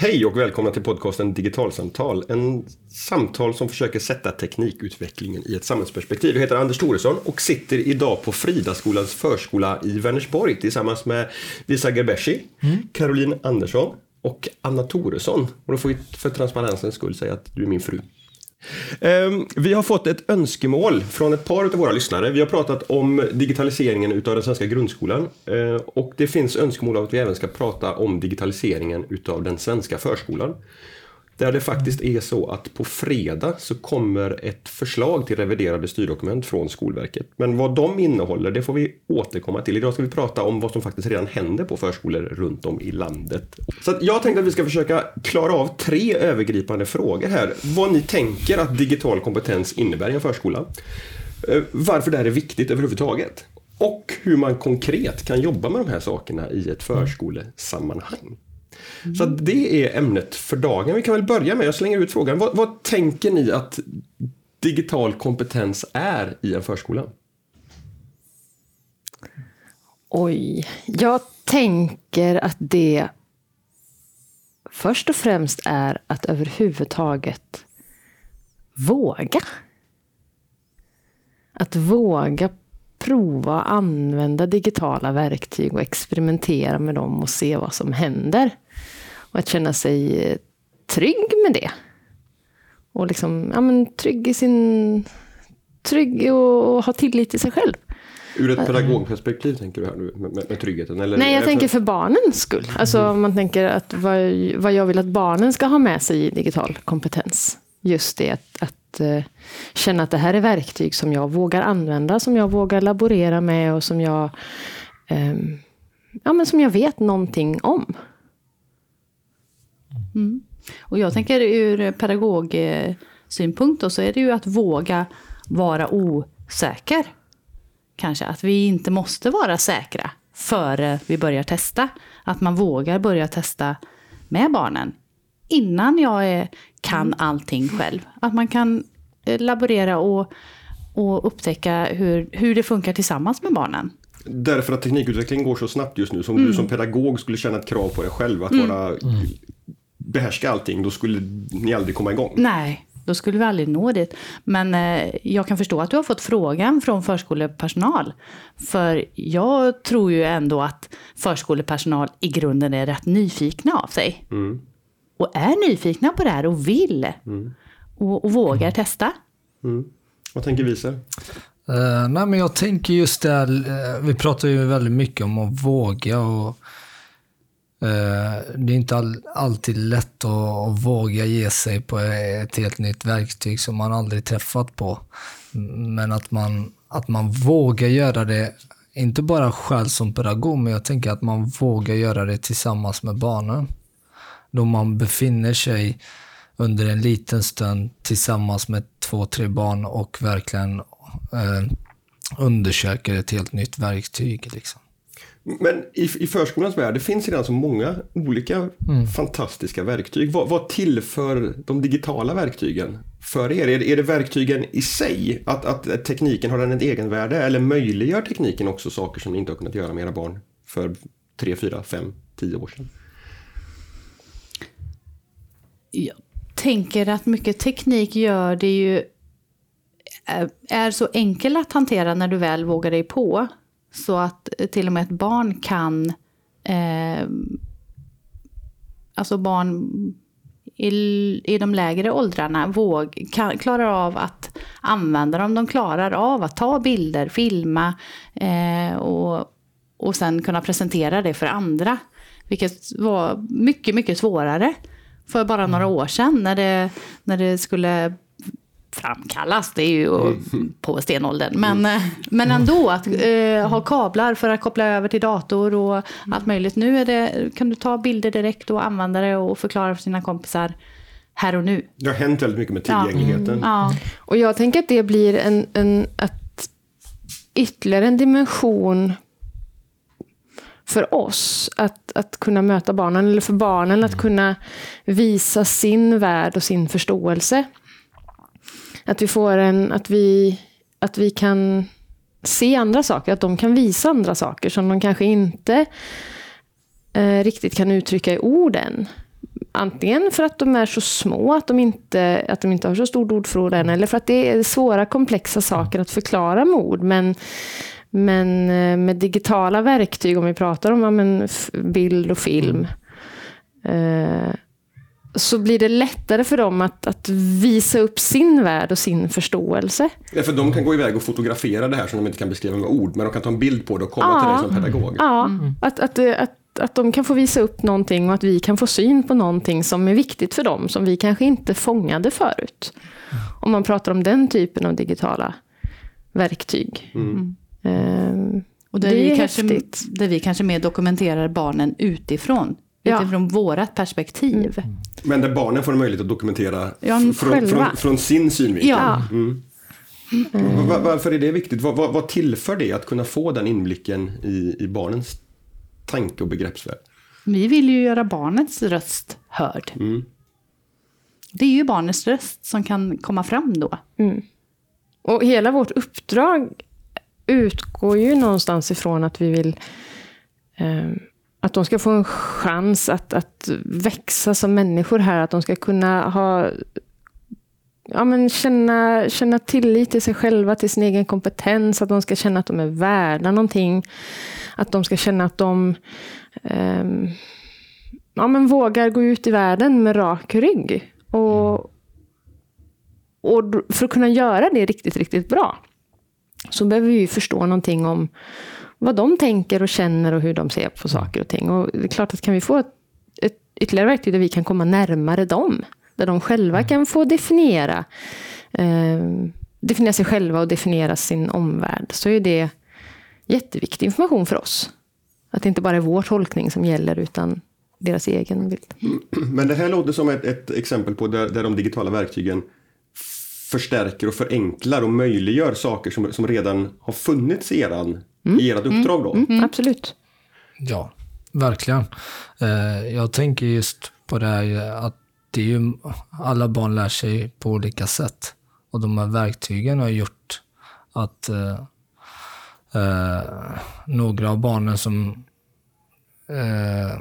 Hej och välkomna till podcasten Digitalsamtal. En samtal som försöker sätta teknikutvecklingen i ett samhällsperspektiv. Jag heter Anders Thoresson och sitter idag på Fridaskolans förskola i Vänersborg tillsammans med Visa Gerbeshi, mm. Caroline Andersson och Anna Thoresson. Och då får vi för transparensens skull säga att du är min fru. Ehm, vi har fått ett önskemål från ett par av våra lyssnare. Vi har pratat om digitaliseringen utav den svenska grundskolan eh, och det finns önskemål om att vi även ska prata om digitaliseringen utav den svenska förskolan. Där det faktiskt är så att på fredag så kommer ett förslag till reviderade styrdokument från Skolverket. Men vad de innehåller det får vi återkomma till. Idag ska vi prata om vad som faktiskt redan händer på förskolor runt om i landet. Så jag tänkte att vi ska försöka klara av tre övergripande frågor här. Vad ni tänker att digital kompetens innebär i en förskola. Eh, varför det här är viktigt överhuvudtaget. Och hur man konkret kan jobba med de här sakerna i ett förskolesammanhang. Mm. Så det är ämnet för dagen. Vi kan väl börja med, jag slänger ut frågan. Vad, vad tänker ni att digital kompetens är i en förskola? Oj, jag tänker att det först och främst är att överhuvudtaget våga. Att våga prova använda digitala verktyg och experimentera med dem och se vad som händer. Och att känna sig eh, trygg med det. Och liksom, ja, men trygg i sin... Trygg och ha tillit till sig själv. Ur ett pedagogperspektiv tänker du här nu med, med, tryggheten? Eller Nej, jag tänker för barnens skull. Alltså mm. man tänker att vad, vad jag vill att barnen ska ha med sig i digital kompetens. Just det att, att uh, känna att det här är verktyg som jag vågar använda, som jag vågar laborera med och som jag, um, ja, men som jag vet någonting om. Mm. Och jag tänker ur pedagogsynpunkt så är det ju att våga vara osäker. Kanske att vi inte måste vara säkra före vi börjar testa. Att man vågar börja testa med barnen innan jag är, kan allting själv. Att man kan eh, laborera och, och upptäcka hur, hur det funkar tillsammans med barnen. Därför att teknikutvecklingen går så snabbt just nu. Som mm. du som pedagog skulle känna ett krav på dig själv att mm. vara mm behärska allting, då skulle ni aldrig komma igång. Nej, då skulle vi aldrig nå dit. Men eh, jag kan förstå att du har fått frågan från förskolepersonal. För jag tror ju ändå att förskolepersonal i grunden är rätt nyfikna av sig. Mm. Och är nyfikna på det här och vill. Mm. Och, och, vågar testa. Mm. Vad tänker Wiese? Uh, nej, men jag tänker just det här, uh, vi pratar ju väldigt mycket om att våga. och Eh, Eh, det är inte all, alltid lätt att, att, våga ge sig på ett helt nytt verktyg som man aldrig träffat på. Men att man, att man vågar göra det, inte bara själv som pedagog, men jag tänker att man vågar göra det tillsammans med barnen. Då man befinner sig under en liten stund tillsammans med två, tre barn och verkligen eh, undersöker ett helt nytt verktyg. Liksom. Men i, i förskolans värld, det finns redan så många olika mm. fantastiska verktyg. Vad, vad tillför de digitala verktygen för er? Är, är det verktygen i sig? Att, att tekniken har den ett egenvärde? Eller möjliggör tekniken också saker som ni inte har kunnat göra med era barn för tre, fyra, fem, tio år sedan? Jag tänker att mycket teknik gör det ju är så enkel att hantera när du väl vågar dig på. Så att till och med ett barn kan... Eh, alltså barn i, i de lägre åldrarna våg, kan, klarar av att använda dem. De klarar av att ta bilder, filma eh, och, och sen kunna presentera det för andra. Vilket var mycket, mycket svårare för bara några mm. år sedan när det, när det skulle framkallas, det är ju mm. på stenåldern. Men, mm. men ändå, att eh, ha kablar för att koppla över till dator och allt möjligt. Nu är det, kan du ta bilder direkt och använda det och förklara för sina kompisar här och nu. Det har hänt väldigt mycket med tillgängligheten. Ja. ja. Och jag tänker att det blir en, en att ytterligare en dimension för oss att, att kunna möta barnen, eller för barnen att kunna visa sin värld och sin förståelse. Att vi får en, att vi, att vi kan se andra saker, att de kan visa andra saker som de kanske inte eh, riktigt kan uttrycka i orden. antingen för att de är så små att de inte, att de inte har så stort ordförråd än, eller för att det är svåra komplexa saker att förklara med ord. Men, men eh, med digitala verktyg, om vi pratar om ja, men, bild och film, eh, så blir det lättare för dem att, att visa upp sin värld och sin förståelse. Ja, för de kan gå iväg och fotografera det här som de inte kan beskriva med ord, men de kan ta en bild på det och komma till dig som pedagog. Ja, att, att, det- att, att de kan få visa upp någonting och att vi kan få syn på någonting som är viktigt för dem, som vi kanske inte fångade förut. Om man pratar om den typen av digitala verktyg. Ehm, Och där, Det vi är kanske, häftigt. där vi kanske mer dokumenterar barnen utifrån. Ja. Utifrån vårat perspektiv. Men där barnen får en möjlighet att dokumentera Ja, från, från, från sin synvinkel. Ja. Va- Varför är det viktigt? Vad, vad, vad tillför det att kunna få den inblicken i, i barnens tanke och begreppsvärld? Vi vill ju göra barnets röst hörd. Mm. Det är ju barnets röst som kan komma fram då. Och hela vårt uppdrag utgår ju någonstans ifrån att vi vill eh, att de ska få en chans att, att växa som människor här. Att de ska kunna ha ja, men känna, känna tillit till sig själva, till sin egen kompetens. Att de ska känna att de är värda någonting. Att de ska känna att de ehm, ja, men vågar gå ut i världen med rak rygg. Och, och för att kunna göra det riktigt, riktigt bra så behöver vi ju förstå någonting om vad de tänker och känner och hur de ser på saker och ting. Och det är klart att kan vi få ett, ett ytterligare verktyg där vi kan komma närmare dem, där de själva kan få definiera, eh, definiera sig själva och definiera sin omvärld, så är det jätteviktig information för oss. Att det inte bara är vår tolkning som gäller, utan deras egen bild. Men det här låter som ett, ett exempel på där, där de digitala verktygen förstärker och förenklar och möjliggör saker som, som redan har funnits i, eran, i ert uppdrag. Då. Mm, absolut. Ja, verkligen. Eh, Jag tänker just på det här att det är ju, alla barn lär sig på olika sätt. Och de här verktygen har gjort att eh, eh, några av barnen som eh,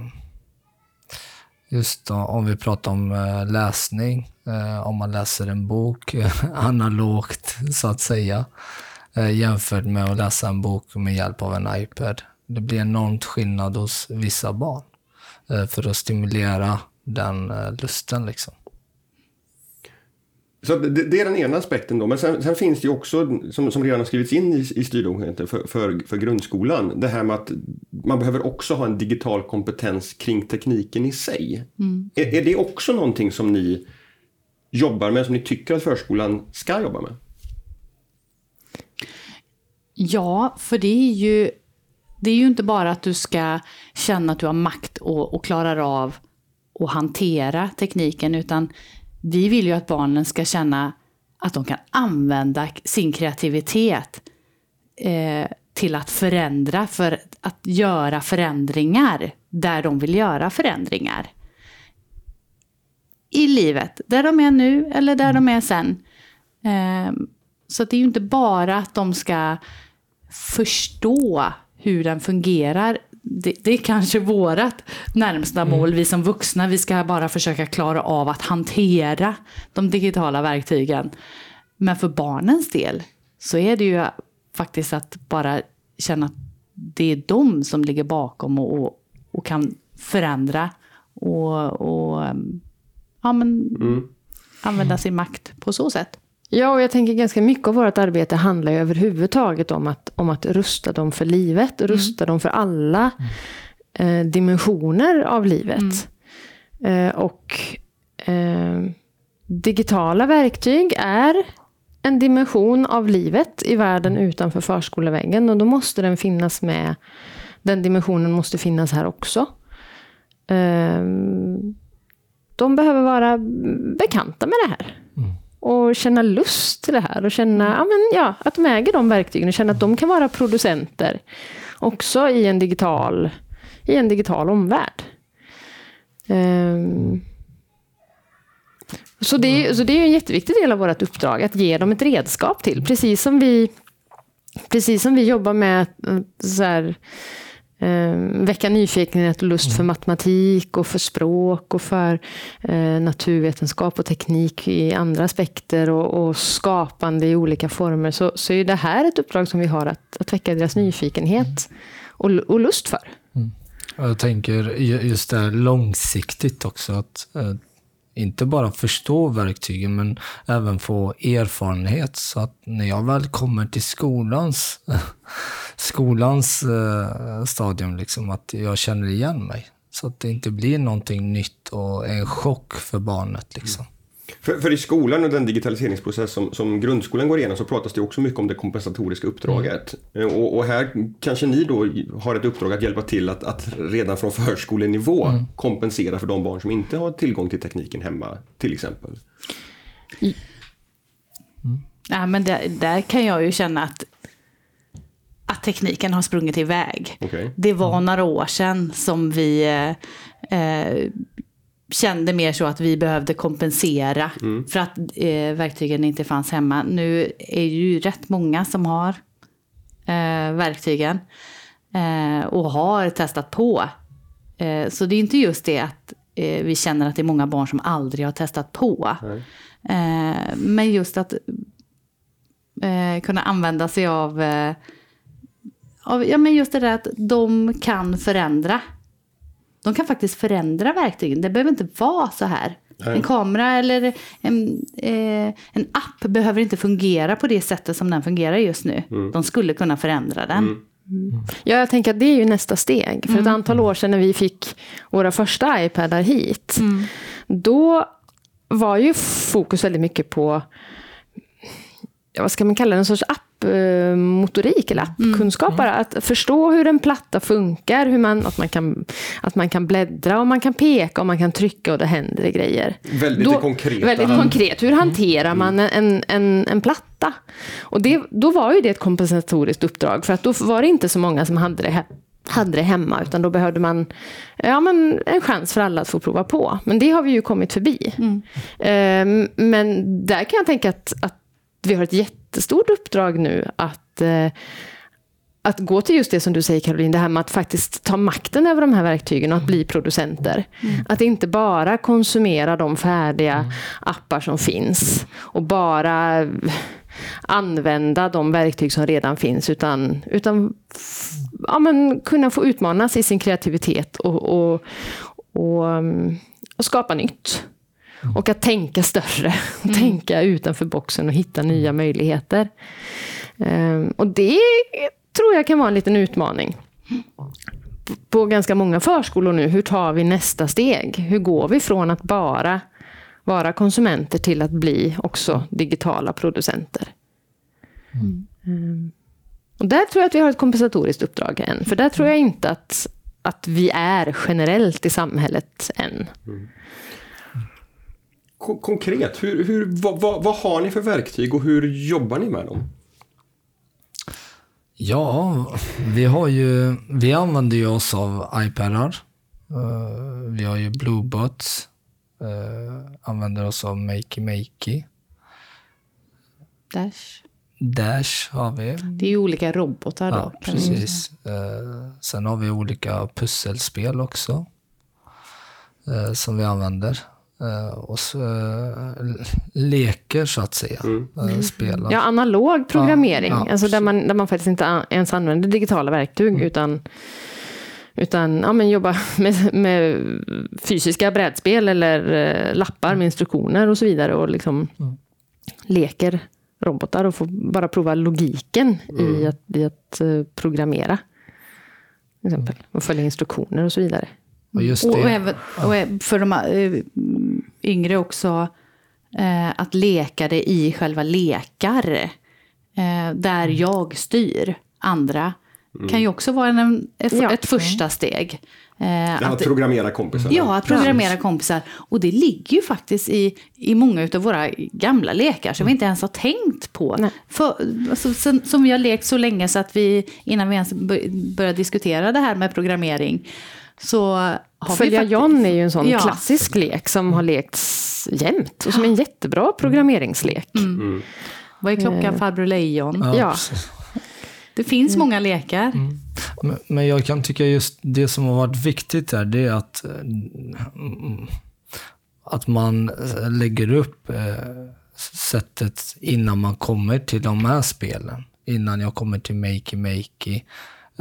Just då, om vi pratar om eh, läsning, eh, om man läser en bok analogt så att säga, jämfört med att läsa en bok med hjälp av en iPad. Det blir enormt skillnad hos vissa barn eh, för att stimulera den eh, lusten. Liksom. Så det, det är den ena aspekten då. Men sen, sen finns det ju också, som, som redan har skrivits in i, i styrdokumenten för, för, för grundskolan, det här med att man behöver också ha en digital kompetens kring tekniken i sig. Är, är det också någonting som ni jobbar med, som ni tycker att förskolan ska jobba med? Ja, för det är ju, det är ju inte bara att du ska känna att du har makt och, och klarar av att hantera tekniken, utan vi vill ju att barnen ska känna att de kan använda sin kreativitet eh, till att förändra, för att göra förändringar där de vill göra förändringar. I livet, där de är nu eller där de är sen. Eh, så det är ju inte bara att de ska förstå hur den fungerar. Det, det är kanske vårat närmsta mål, vi som vuxna. Vi ska bara försöka klara av att hantera de digitala verktygen. Men för barnens del så är det ju faktiskt att bara känna att det är de som ligger bakom och, och, och kan förändra och, och ja, men, använda sin makt på så sätt. Ja, och jag tänker ganska mycket av vårt arbete handlar ju överhuvudtaget om att, om att rusta dem för livet, och rusta dem för alla eh, dimensioner av livet. Eh, och eh, digitala verktyg är en dimension av livet i världen utanför förskoleväggen, och då måste den finnas med. Den dimensionen måste finnas här också. Eh, de behöver vara bekanta med det här och känna lust till det här och känna ja, men, ja, att de äger de verktygen och känna att de kan vara producenter också i en digital, i en digital omvärld. Ehm, så, det, är- så det är en jätteviktig del av vårt uppdrag, att ge dem ett redskap till. Precis som vi, precis som vi jobbar med eh, så här, eh, väcka nyfikenhet och lust för matematik och för språk och för eh, naturvetenskap och teknik i andra aspekter och, och skapande i olika former så, så är det här ett uppdrag som vi har att, att väcka deras nyfikenhet och, och lust för. Jag tänker ju- just det här långsiktigt också. Att eh, inte bara förstå verktygen men även få erfarenhet. Så att när jag väl kommer till skolans, skolans eh, stadium, liksom, att jag känner igen mig. Så att det inte blir någonting nytt och en chock för barnet. Liksom. För, för i skolan och den digitaliseringsprocess som, som grundskolan går igenom så pratas det också mycket om det kompensatoriska uppdraget. Eh, Och, och här kanske ni då har ett uppdrag att hjälpa till att, att redan från förskolenivå kompensera för de barn som inte har tillgång till tekniken hemma till exempel. Ja, men där, där kan jag ju känna att, att tekniken har sprungit iväg. Okej. Det var några år sedan som vi eh, eh, kände mer så att vi behövde kompensera för att eh, verktygen inte fanns hemma. Nu är ju rätt många som har eh, verktygen eh, och har testat på. Eh, så det är inte just det att vi känner att det är många barn som aldrig har testat på. Men just att kunna använda sig av, av ja, men just det där att de kan förändra. De kan faktiskt förändra verktygen. Det behöver inte vara så här. En kamera eller en, eh, en app behöver inte fungera på det sättet som den fungerar just nu. De skulle kunna förändra den. Ja, jag tänker att det är ju nästa steg. För ett antal år sedan när vi fick våra första iPadar hit, då var ju fokus väldigt mycket på, ja, vad ska man kalla det, en sorts appmotorik eller appkunskap bara. Att förstå hur en platta funkar, hur man, att, man kan, att man kan bläddra och man kan peka och man kan trycka och det händer grejer. Väldigt konkreta. Väldigt konkret. Hur hanterar man en, en, en platta? Och det, då var ju det ett kompensatoriskt uppdrag, för att då var det inte så många som hade det, he- hade det hemma, utan då behövde man ja, men en chans för alla att få prova på. Men det har vi ju kommit förbi. Ehm, men där kan jag tänka att, att vi har ett jättestort uppdrag nu att eh, att gå till just det som du säger Caroline, det här med att faktiskt ta makten över de här verktygen och att bli producenter. Att inte bara konsumera de färdiga appar som finns och bara använda de verktyg som redan finns utan, utan ja, men kunna få utmanas i sin kreativitet och, och, och, um, och skapa nytt. Och att tänka större, och tänka utanför boxen och hitta nya möjligheter. Ehm, och det tror jag kan vara en liten utmaning. På ganska många förskolor nu, hur tar vi nästa steg? Hur går vi från att bara vara konsumenter till att bli också digitala producenter? Ehm, och där tror jag att vi har ett kompensatoriskt uppdrag än. För där tror jag inte att, att vi är generellt i samhället än. Ko- Konkret, hur, hur, vad, vad, vad har ni för verktyg och hur jobbar ni med dem? Ja, vi har ju, vi använder ju oss av iPadar. Eh, vi har ju Bluebots. Uh, använder oss av Makey Makey. Dash. Dash har vi. Det är ju olika robotar då. Ja, precis. Eh, sen har vi olika pusselspel också. som vi använder. Eh, och så, eh, leker så att säga. Uh, spelar. Ja, analog programmering. Ja, ja, alltså där, man, där man faktiskt inte ens använder digitala verktyg utan, utan ja, men jobba med, med fysiska brädspel eller eh, lappar med instruktioner och så vidare. Och liksom leker robotar och får bara prova logiken i att, i att eh, programmera. Till exempel. Och följa instruktioner och så vidare. Och just Och, och, det. även, och för de eh, yngre också, eh, att leka det i själva lekar. Eh, där jag styr andra. Kan ju också vara en, ett, Ja. ett första steg. Eh, Det att att, programmera kompisar? ja, att programmera kompisar. Och det ligger ju faktiskt i, i många av våra gamla lekar som vi inte ens har tänkt på. För, alltså, som, som vi har lekt så länge så att vi, innan vi ens bör- började diskutera det här med programmering, så har Följa John är ju en sån Ja. klassisk lek som har lekts jämt och som är en jättebra programmeringslek. Vad är klockan, Eh. farbror lejon? Ja. precis. Det finns många lekar. Men, men jag kan tycka just det som har varit viktigt där, det är att, eh, att man eh, lägger upp sättet innan man kommer till de här spelen. Innan jag kommer till Makey Makey.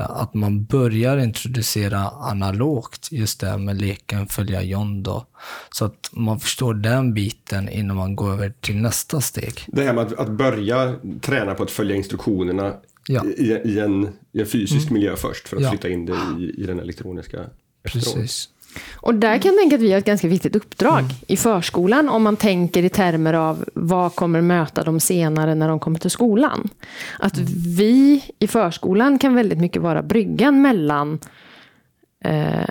Att man börjar introducera analogt, just det här med leken följa John då. Så att man förstår den biten innan man går över till nästa steg. Det här med att, att börja träna på att följa instruktionerna Ja. i, i, en, i en fysisk miljö först för att Ja. flytta in det i, i den elektroniska efteråt. Och där kan jag tänka att vi har ett ganska viktigt uppdrag i förskolan om man tänker i termer av vad kommer möta dem senare när de kommer till skolan. Att vi i förskolan kan väldigt mycket vara bryggan mellan eh,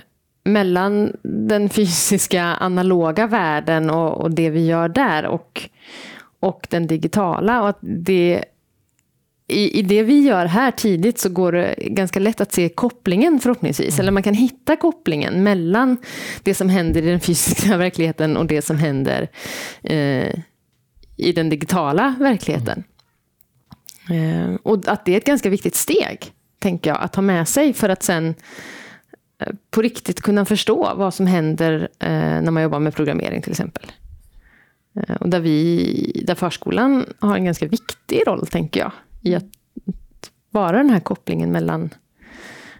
mellan den fysiska analoga världen och, och det vi gör där och, och den digitala. Och att det, i, I det vi gör här tidigt så går det ganska lätt att se kopplingen förhoppningsvis. Eller man kan hitta kopplingen mellan det som händer i den fysiska verkligheten och det som händer eh, i den digitala verkligheten. Eh, och att det är ett ganska viktigt steg, tänker jag, att ha med sig för att sen eh, på riktigt kunna förstå vad som händer eh, när man jobbar med programmering till exempel. Eh, och där, vi, där förskolan har en ganska viktig roll, tänker jag, i att vara den här kopplingen mellan,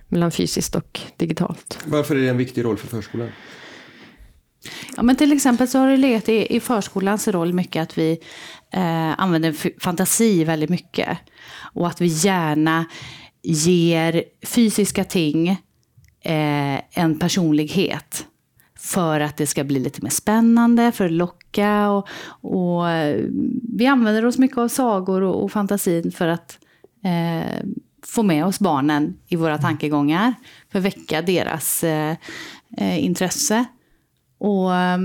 mellan fysiskt och digitalt. Varför är det en viktig roll för förskolan? Ja, men till exempel så har det legat i, i förskolans roll mycket att vi eh, använder fantasi väldigt mycket. Och att vi gärna ger fysiska ting eh, en personlighet. För att det ska bli lite mer spännande, för att locka. Och, och eh, vi använder oss mycket av sagor och, och fantasin för att eh, få med oss barnen i våra tankegångar. För att väcka deras eh, eh intresse. Och, eh,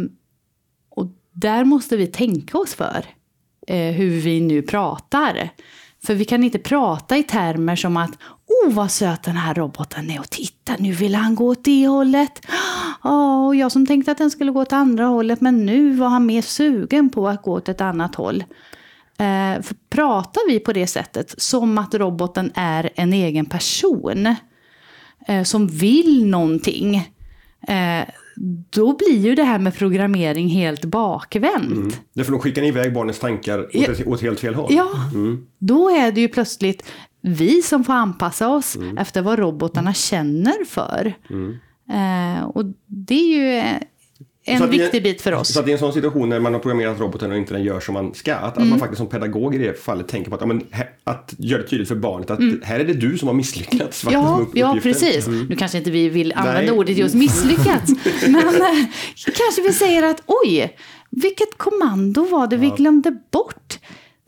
och där måste vi tänka oss för eh, hur vi nu pratar. För vi kan inte prata i termer som att Oh, vad söt den här roboten är och titta, nu vill han gå åt det hållet. Ja, och jag som tänkte att den skulle gå åt andra hållet, men nu var han mer sugen på att gå åt ett annat håll. Eh, för pratar vi på det sättet, som att roboten är en egen person, eh, som vill någonting, eh, då blir ju det här med programmering helt bakvänt. Därför då skickar ni iväg barnens tankar åt, Ja. åt helt fel håll. Ja, då är det ju plötsligt vi som får anpassa oss efter vad robotarna känner för. Eh, och det är ju en viktig bit för oss. Så att i en sån situation när man har programmerat roboten och inte den gör som man ska, att, Mm. att man faktiskt som pedagog i det fallet tänker på att, ja, men, att göra det tydligt för barnet att här är det du som har misslyckats. faktiskt Mm. Ja, ja, precis. Nu kanske inte vi vill använda Nej. ordet just misslyckats. men eh, kanske vi säger att oj, vilket kommando var det vi glömde bort?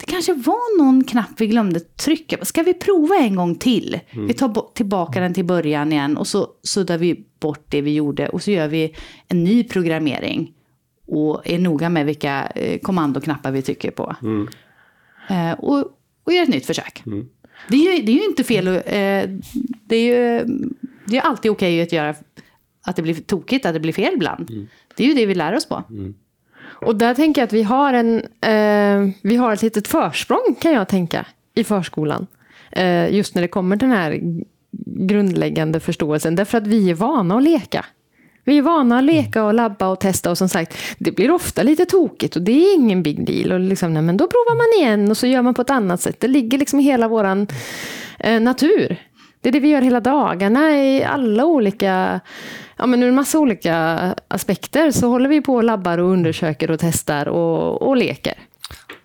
Det kanske var någon knapp vi glömde trycka. Ska vi prova en gång till? Vi tar tillbaka den till början igen och så suddar vi bort det vi gjorde och så gör vi en ny programmering. Och är noga med vilka eh, kommandoknappar vi trycker på. Eh, och, och gör ett nytt försök. Det, är ju, det är ju inte fel. Eh, det är ju det är alltid okej att göra att det blir tokigt, att det blir fel ibland. Det är ju det vi lär oss på. Och där tänker jag att vi har, en, eh, vi har ett litet försprång kan jag tänka i förskolan. Eh, just när det kommer till den här grundläggande förståelsen. Därför att vi är vana att leka. Vi är vana att leka och labba och testa och som sagt, det blir ofta lite tokigt och det är ingen big deal. Och liksom, nej, men då provar man igen och så gör man på ett annat sätt. Det ligger liksom i hela vår eh, natur. Det är det vi gör hela dagarna i alla olika, ja men ur en massa olika aspekter så håller vi på och labbar och undersöker och testar och, och leker.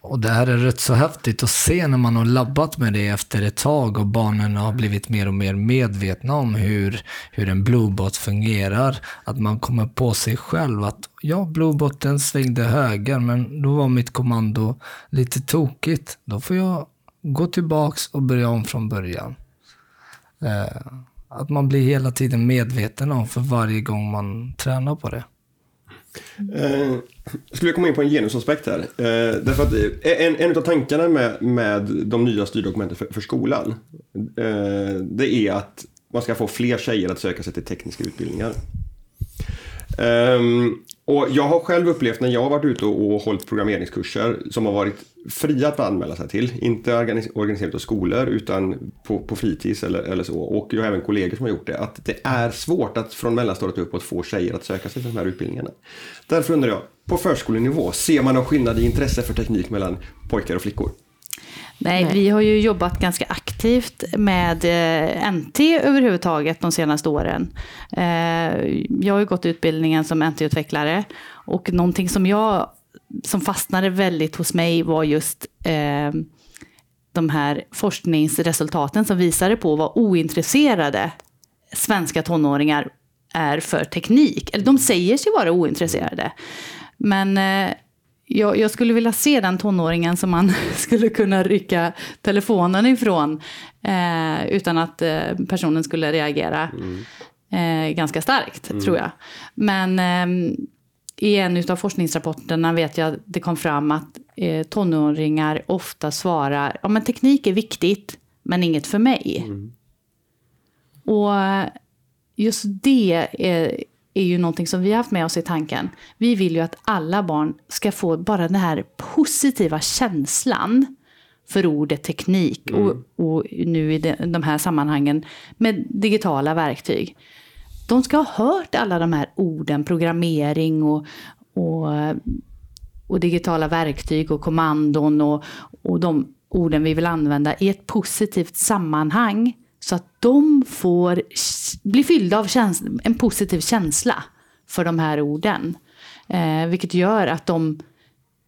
Och det här är rätt så häftigt att se när man har labbat med det efter ett tag och barnen har blivit mer och mer medvetna om hur, hur en bluebot fungerar. Att man kommer på sig själv att ja, blueboten svängde höger men då var mitt kommando lite tokigt. Då får jag gå tillbaks och börja om från början. Eh, att man blir hela tiden medveten om för varje gång man tränar på det. Eh, jag komma in på en genusaspekt här. Eh, därför att eh, en, en av tankarna med, med de nya styrdokumenten för, för skolan, eh, det är att man ska få fler tjejer att söka sig till tekniska utbildningar. Um, Och jag har själv upplevt när jag har varit ute och, och hållit programmeringskurser som har varit fria att anmäla sig till. Inte organiserat av skolor utan på, på fritids eller, eller så. Och jag har även kollegor som har gjort det. Att det är svårt att från mellanstadiet uppåt få tjejer att söka sig till de här utbildningarna. Därför undrar jag, på förskolenivå, ser man någon skillnad i intresse för teknik mellan pojkar och flickor? Nej, Nej. vi har ju jobbat ganska aktivt med eh, NT överhuvudtaget de senaste åren. Eh, jag har ju gått utbildningen som NT-utvecklare och någonting som jag som fastnade väldigt hos mig var just eh, de här forskningsresultaten som visade på vad ointresserade svenska tonåringar är för teknik. Eller de säger sig vara ointresserade. Men eh, jag, jag skulle vilja se den tonåringen som man skulle kunna rycka telefonen ifrån eh, utan att eh, personen skulle reagera eh, ganska starkt, tror jag. Men eh, i en av forskningsrapporterna vet jag att det kom fram att eh, tonåringar ofta svarar ja men teknik är viktigt, men inget för mig. Och just det är, är ju någonting som vi har haft med oss i tanken. Vi vill ju att alla barn ska få bara den här positiva känslan för ordet teknik och, och nu i de, de här sammanhangen med digitala verktyg. De ska ha hört alla de här orden, programmering och, och, och digitala verktyg och kommandon och, och de orden vi vill använda i ett positivt sammanhang. De får bli fyllda av käns- en positiv känsla för de här orden. Eh, vilket gör att de,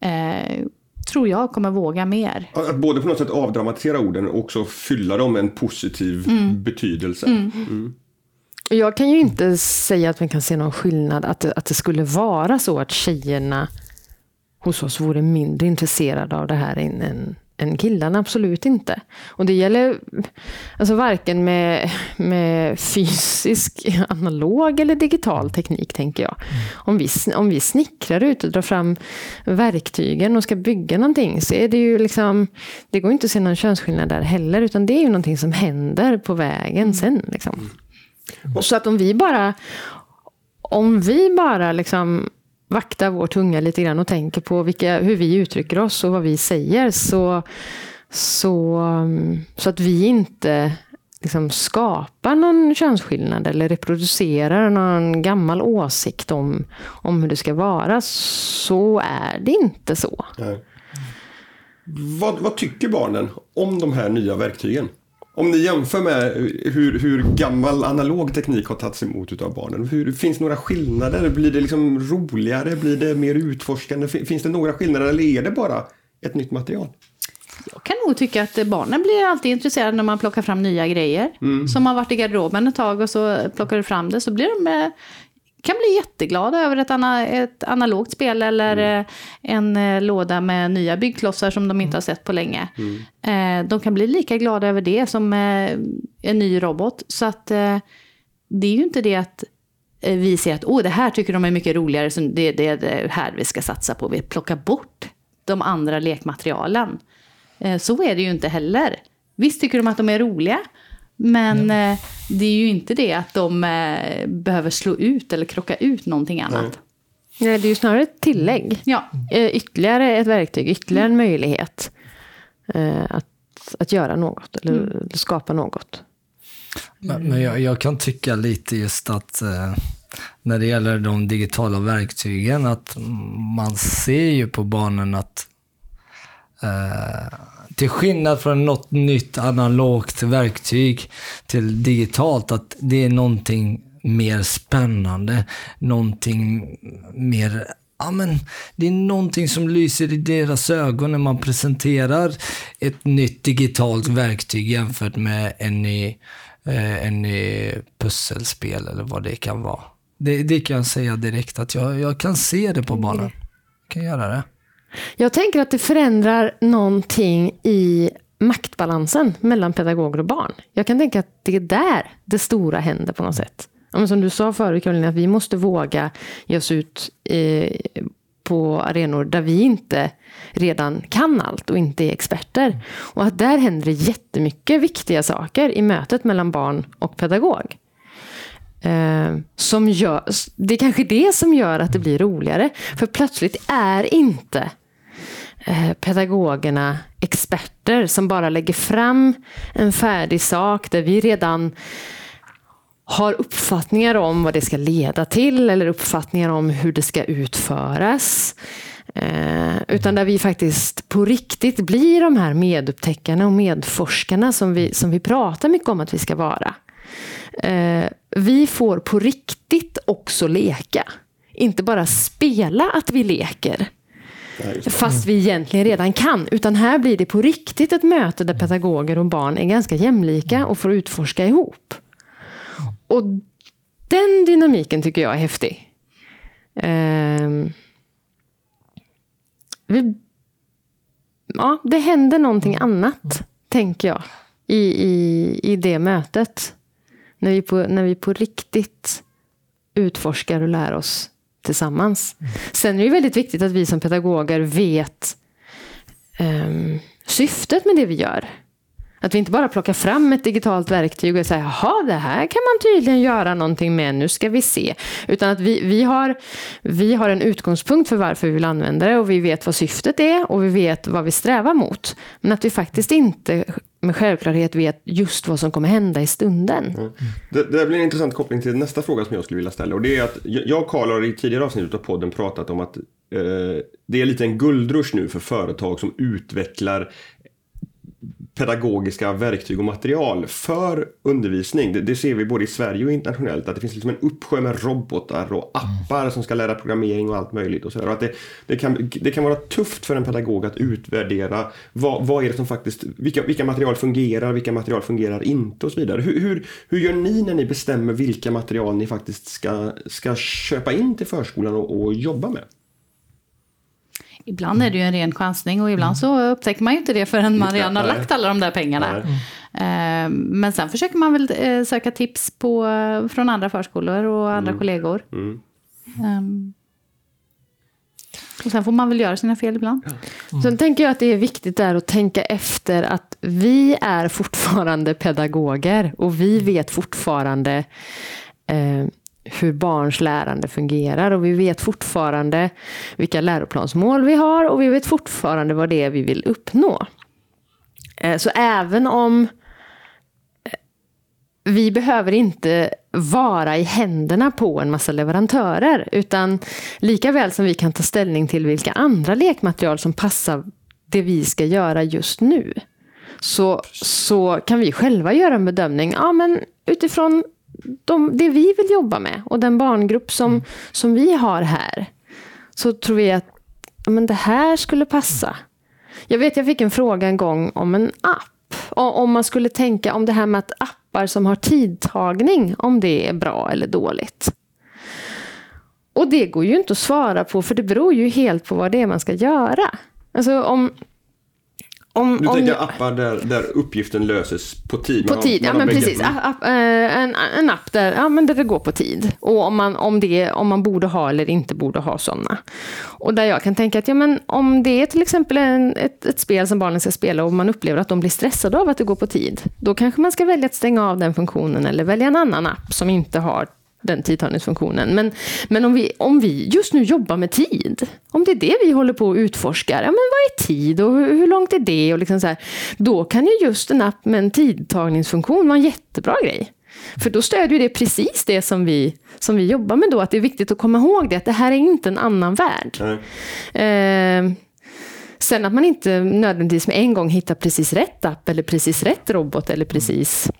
eh, tror jag, kommer våga mer. Att både på något sätt avdramatisera orden och också fylla dem med en positiv betydelse. Mm. Och Jag kan ju inte säga att man kan se någon skillnad, att det, att det skulle vara så att tjejerna hos oss vore mindre intresserade av det här än, än, än killarna. Absolut inte. Och det gäller alltså varken med, med fysisk, analog eller digital teknik, tänker jag. Om vi, om vi snickrar ut och drar fram verktygen och ska bygga någonting så är det ju liksom, det går inte att se någon könsskillnad där heller, utan det är ju någonting som händer på vägen sen. Liksom. Och så att om vi bara, om vi bara liksom vaktar vår tunga lite grann och tänker på vilka, hur vi uttrycker oss och vad vi säger så, så, så att vi inte liksom skapar någon könsskillnad eller reproducerar någon gammal åsikt om, om hur det ska vara så är det inte så. Nej. Vad, vad tycker barnen om de här nya verktygen? Om ni jämför med hur, hur gammal analog teknik har tagits emot av barnen. Hur, finns några skillnader? Blir det liksom roligare? Blir det mer utforskande? Fin- Finns det några skillnader eller är det bara ett nytt material? Jag kan nog tycka att barnen blir alltid intresserade när man plockar fram nya grejer. Som har varit i garderoben ett tag och så plockar du fram det så blir de eh, kan bli jätteglada över ett, ana, ett analogt spel eller eh, en eh, låda med nya byggklossar som de inte har sett på länge. Eh, de kan bli lika glada över det som eh, en ny robot. Så att eh, det är ju inte det att eh, vi ser att oh, det här tycker de är mycket roligare, så det, det är det här vi ska satsa på. Vi plockar bort de andra lekmaterialen. Så är det ju inte heller. Visst tycker de att de är roliga, men eh, det är ju inte det att de eh, behöver slå ut eller krocka ut någonting annat. Nej, det är ju snarare ett tillägg. Ja, Eh, Ytterligare ett verktyg, ytterligare en möjlighet eh, att, att göra något eller Mm. skapa något. Men, men jag, jag kan tycka lite just att eh, när det gäller de digitala verktygen att man ser ju på barnen att eh, till skillnad från något nytt analogt verktyg till digitalt, att det är någonting mer spännande, någonting mer Ja, men det är någonting som lyser i deras ögon när man presenterar ett nytt digitalt verktyg jämfört med en ny, eh, en ny pusselspel eller vad det kan vara. Det, det kan jag säga direkt att jag, jag kan se det på barnen. Jag kan göra det. Jag tänker att det förändrar någonting i maktbalansen mellan pedagoger och barn. Jag kan tänka att det är där det stora händer på något sätt. Men som du sa förut Karolina, att vi måste våga ge oss ut eh, på arenor där vi inte redan kan allt och inte är experter. Och att där händer det jättemycket viktiga saker i mötet mellan barn och pedagog. Eh, som gör, det är kanske det som gör att det blir roligare. För plötsligt är inte Eh, pedagogerna experter som bara lägger fram en färdig sak där vi redan har uppfattningar om vad det ska leda till eller uppfattningar om hur det ska utföras. Eh, utan där vi faktiskt på riktigt blir de här medupptäckarna och medforskarna som vi, som vi pratar mycket om att vi ska vara. Eh, vi får på riktigt också leka. Inte bara spela att vi leker. Fast vi egentligen redan kan. Utan här blir det på riktigt ett möte där pedagoger och barn är ganska jämlika och får utforska ihop. Och den dynamiken tycker jag är häftig. Um, vi, ja, det händer någonting annat, tänker jag, i, i, i det mötet. När vi, på, när vi på riktigt utforskar och lär oss tillsammans. Mm. Sen är det väldigt viktigt att vi som pedagoger vet um, syftet med det vi gör. Att vi inte bara plockar fram ett digitalt verktyg och säger jaha, det här kan man tydligen göra någonting med, nu ska vi se. Utan att vi, vi, har, vi har en utgångspunkt för varför vi vill använda det och vi vet vad syftet är och vi vet vad vi strävar mot. Men att vi faktiskt inte med självklarhet vet just vad som kommer hända i stunden. Mm. Det, det blir en intressant koppling till nästa fråga som jag skulle vilja ställa. Och det är att jag och Karl har i tidigare avsnitt av podden pratat om att eh, det är lite en guldrush nu för företag som utvecklar pedagogiska verktyg och material för undervisning. Det, det, ser vi både i Sverige och internationellt att det finns liksom en uppsjö med robotar och appar som ska lära programmering och allt möjligt. Och så och att det, det, kan, det kan vara tufft för en pedagog att utvärdera vad, vad är det som faktiskt, vilka, vilka material fungerar, vilka material fungerar inte och så vidare. Hur, hur, hur gör ni när ni bestämmer vilka material ni faktiskt ska, ska köpa in till förskolan och, och jobba med? Ibland är det ju en ren chansning och ibland så upptäcker man ju inte det förrän man redan har lagt alla de där pengarna. Mm. Men sen försöker man väl eh, söka tips på, från andra förskolor och andra mm. kollegor. Mm. Um, och sen får man väl göra sina fel ibland. Mm. Sen tänker jag att det är viktigt där att tänka efter att vi är fortfarande pedagoger och vi vet fortfarande eh, hur barns lärande fungerar och vi vet fortfarande vilka läroplansmål vi har och vi vet fortfarande vad det är vi vill uppnå. Eh, så även om eh, vi behöver inte vara i händerna på en massa leverantörer, utan lika väl som vi kan ta ställning till vilka andra lekmaterial som passar det vi ska göra just nu, så, så kan vi själva göra en bedömning. Ja, men utifrån de, det vi vill jobba med och den barngrupp som, mm. som vi har här, så tror vi att men det här skulle passa. Jag vet, jag fick en fråga en gång om en app. Om man skulle tänka om det här med att appar som har tidtagning, om det är bra eller dåligt. Och det går ju inte att svara på, för det beror ju helt på vad det är man ska göra. Alltså om, om, du om tänker appar där, där uppgiften löses på tid? På tid, ja men precis. App, eh, en, en app där, ja, men där det går på tid. Och om man, om, det, om man borde ha eller inte borde ha sådana. Och där jag kan tänka att ja, men om det är till exempel en, ett, ett spel som barnen ska spela och man upplever att de blir stressade av att det går på tid. Då kanske man ska välja att stänga av den funktionen eller välja en annan app som inte har den tidtagningsfunktionen. Men, men om, vi, om vi just nu jobbar med tid, om det är det vi håller på att utforska, ja, men vad är tid och hur, hur långt är det? Och liksom så här, då kan ju just en app med en tidtagningsfunktion vara en jättebra grej. För då stödjer det precis det som vi, som vi jobbar med då, att det är viktigt att komma ihåg det, att det här är inte en annan värld. Eh, sen att man inte nödvändigtvis med en gång hittar precis rätt app eller precis rätt robot eller precis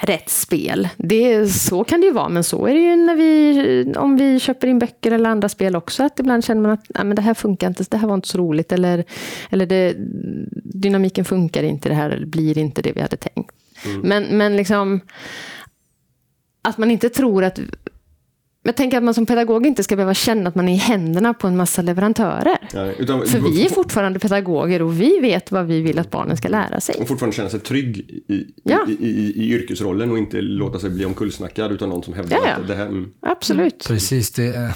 rätt spel. Det, så kan det ju vara, men så är det ju när vi, om vi köper in böcker eller andra spel också, att ibland känner man att nej, men det här funkar inte, det här var inte så roligt, eller, eller det, dynamiken funkar inte det här, blir inte det vi hade tänkt. Mm. Men, men liksom, att man inte tror att jag tänker att man som pedagog inte ska behöva känna att man är i händerna på en massa leverantörer. Nej, utan, För vi är fortfarande pedagoger och vi vet vad vi vill att barnen ska lära sig. och fortfarande känna sig trygg i, Ja. i, i, i yrkesrollen och inte låta sig bli omkullsnackad utan någon som hävdar Ja, ja. att det här... Mm, Absolut. Precis, det,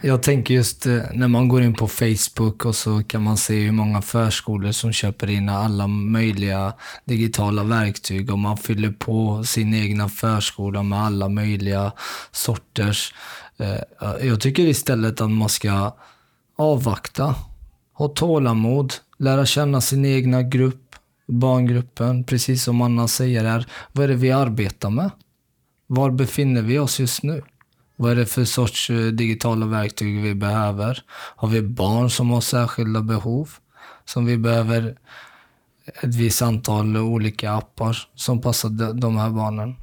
jag tänker just eh, när man går in på Facebook och så kan man se hur många förskolor som köper in alla möjliga digitala verktyg och man fyller på sin egna förskola med alla möjliga sorters. Eh, jag tycker istället att man ska avvakta, ha tålamod, lära känna sin egna grupp, barngruppen, precis som Anna säger här. Vad är det vi arbetar med? Var befinner vi oss just nu? Vad är det för sorts eh, digitala verktyg vi behöver? Har vi barn som har särskilda behov? Som vi behöver ett visst antal olika appar som passar de här barnen?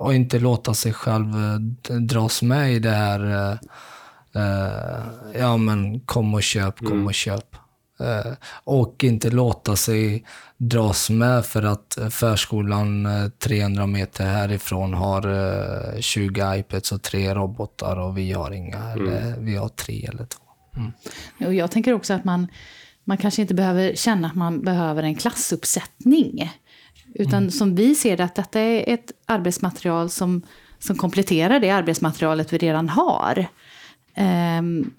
Och inte låta sig själv eh, dras med i det här, eh, eh, ja men kom och köp, kom och köp. Eh, och inte låta sig dras med för att eh, förskolan eh, 300 meter härifrån har eh, 20 iPads och tre robotar och vi har inga, eller vi har tre eller två. Och jag tänker också att man, man kanske inte behöver känna att man behöver en klassuppsättning. Utan som vi ser det, att detta är ett arbetsmaterial som, som kompletterar det arbetsmaterialet vi redan har. Ehm,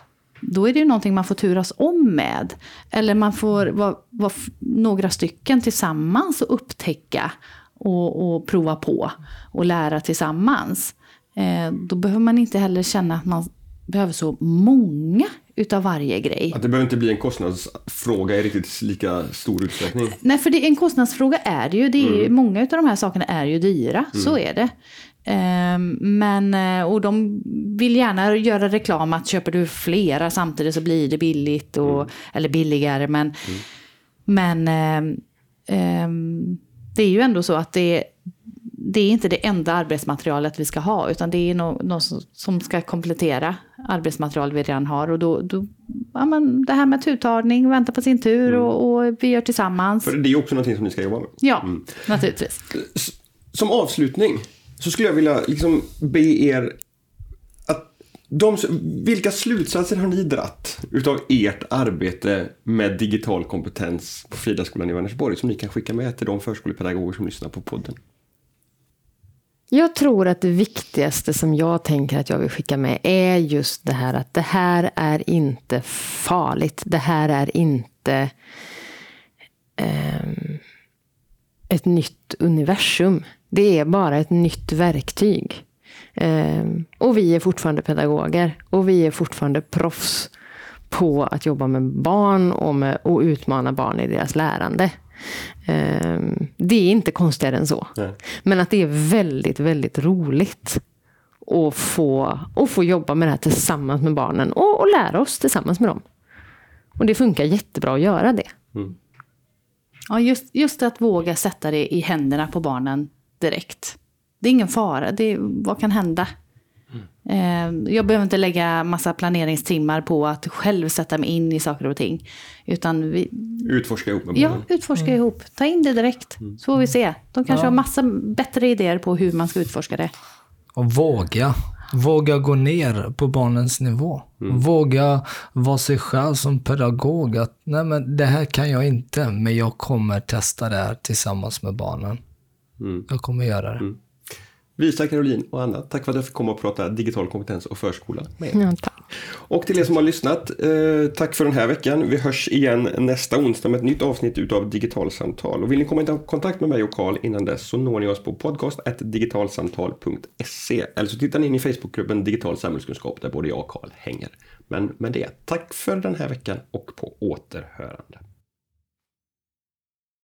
då är det ju någonting man får turas om med. Eller man får vara, vara några stycken tillsammans och upptäcka och, och prova på och lära tillsammans. Eh, då behöver man inte heller känna att man behöver så många utav varje grej. att det behöver inte bli en kostnadsfråga i riktigt lika stor utsträckning. Nej, för det, en kostnadsfråga är det ju. Det är, Många av de här sakerna är ju dyra, så är det. Ehm, men, eh, och de vill gärna göra reklam att köper du flera samtidigt så blir det billigt, och, eller billigare. Men, men ehm, ehm, det är ju ändå så att det, det är inte det enda arbetsmaterialet vi ska ha, utan det är något no, som- ska komplettera arbetsmaterial vi redan har. Och då, då ja, men det här med turtagning, vänta på sin tur och, och vi gör tillsammans. För det är också någonting som ni ska jobba med. Ja, naturligtvis. Som avslutning så skulle jag vilja liksom be er att de, vilka slutsatser har ni dratt utav ert arbete med digital kompetens på Fridaskolan i Vänersborg som ni kan skicka med till de förskolepedagoger som lyssnar på podden? Jag tror att det viktigaste som jag tänker att jag vill skicka med är just det här att det här är inte farligt. Det här är inte eh, ett nytt universum. Det är bara ett nytt verktyg. Eh, och vi är fortfarande pedagoger och vi är fortfarande proffs på att jobba med barn och, med, och utmana barn i deras lärande. Ehm, det är inte konstigare än så. Nej. Men att det är väldigt, väldigt roligt att få, att få jobba med det här tillsammans med barnen och, och lära oss tillsammans med dem. Och det funkar jättebra att göra det. Ja, just, just att våga sätta det i händerna på barnen direkt. Det är ingen fara. Det, vad kan hända? Eh, Jag behöver inte lägga massa planeringstimmar på att själv sätta mig in i saker och ting. Utan vi, Utforska ihop med ja, utforska ihop. Ta in det direkt. Så får vi se. De kanske har massa bättre idéer på hur man ska utforska det. Och våga. Våga gå ner på barnens nivå. Våga vara sig själv som pedagog. Att, nej men det här kan jag inte, men jag kommer testa det här tillsammans med barnen. Jag kommer göra det. Visa, Caroline och Anna, tack för att jag fick komma och prata digital kompetens och förskola med er. Ja. Och till er som har lyssnat, eh, tack för den här veckan. Vi hörs igen nästa onsdag med ett nytt avsnitt utav Digitalsamtal. Och vill ni komma i kontakt med mig och Karl innan dess så når ni oss på podcast.digitalsamtal.se eller så tittar ni in i Facebookgruppen Digital samhällskunskap där både jag och Karl hänger. Men med det, tack för den här veckan och på återhörande.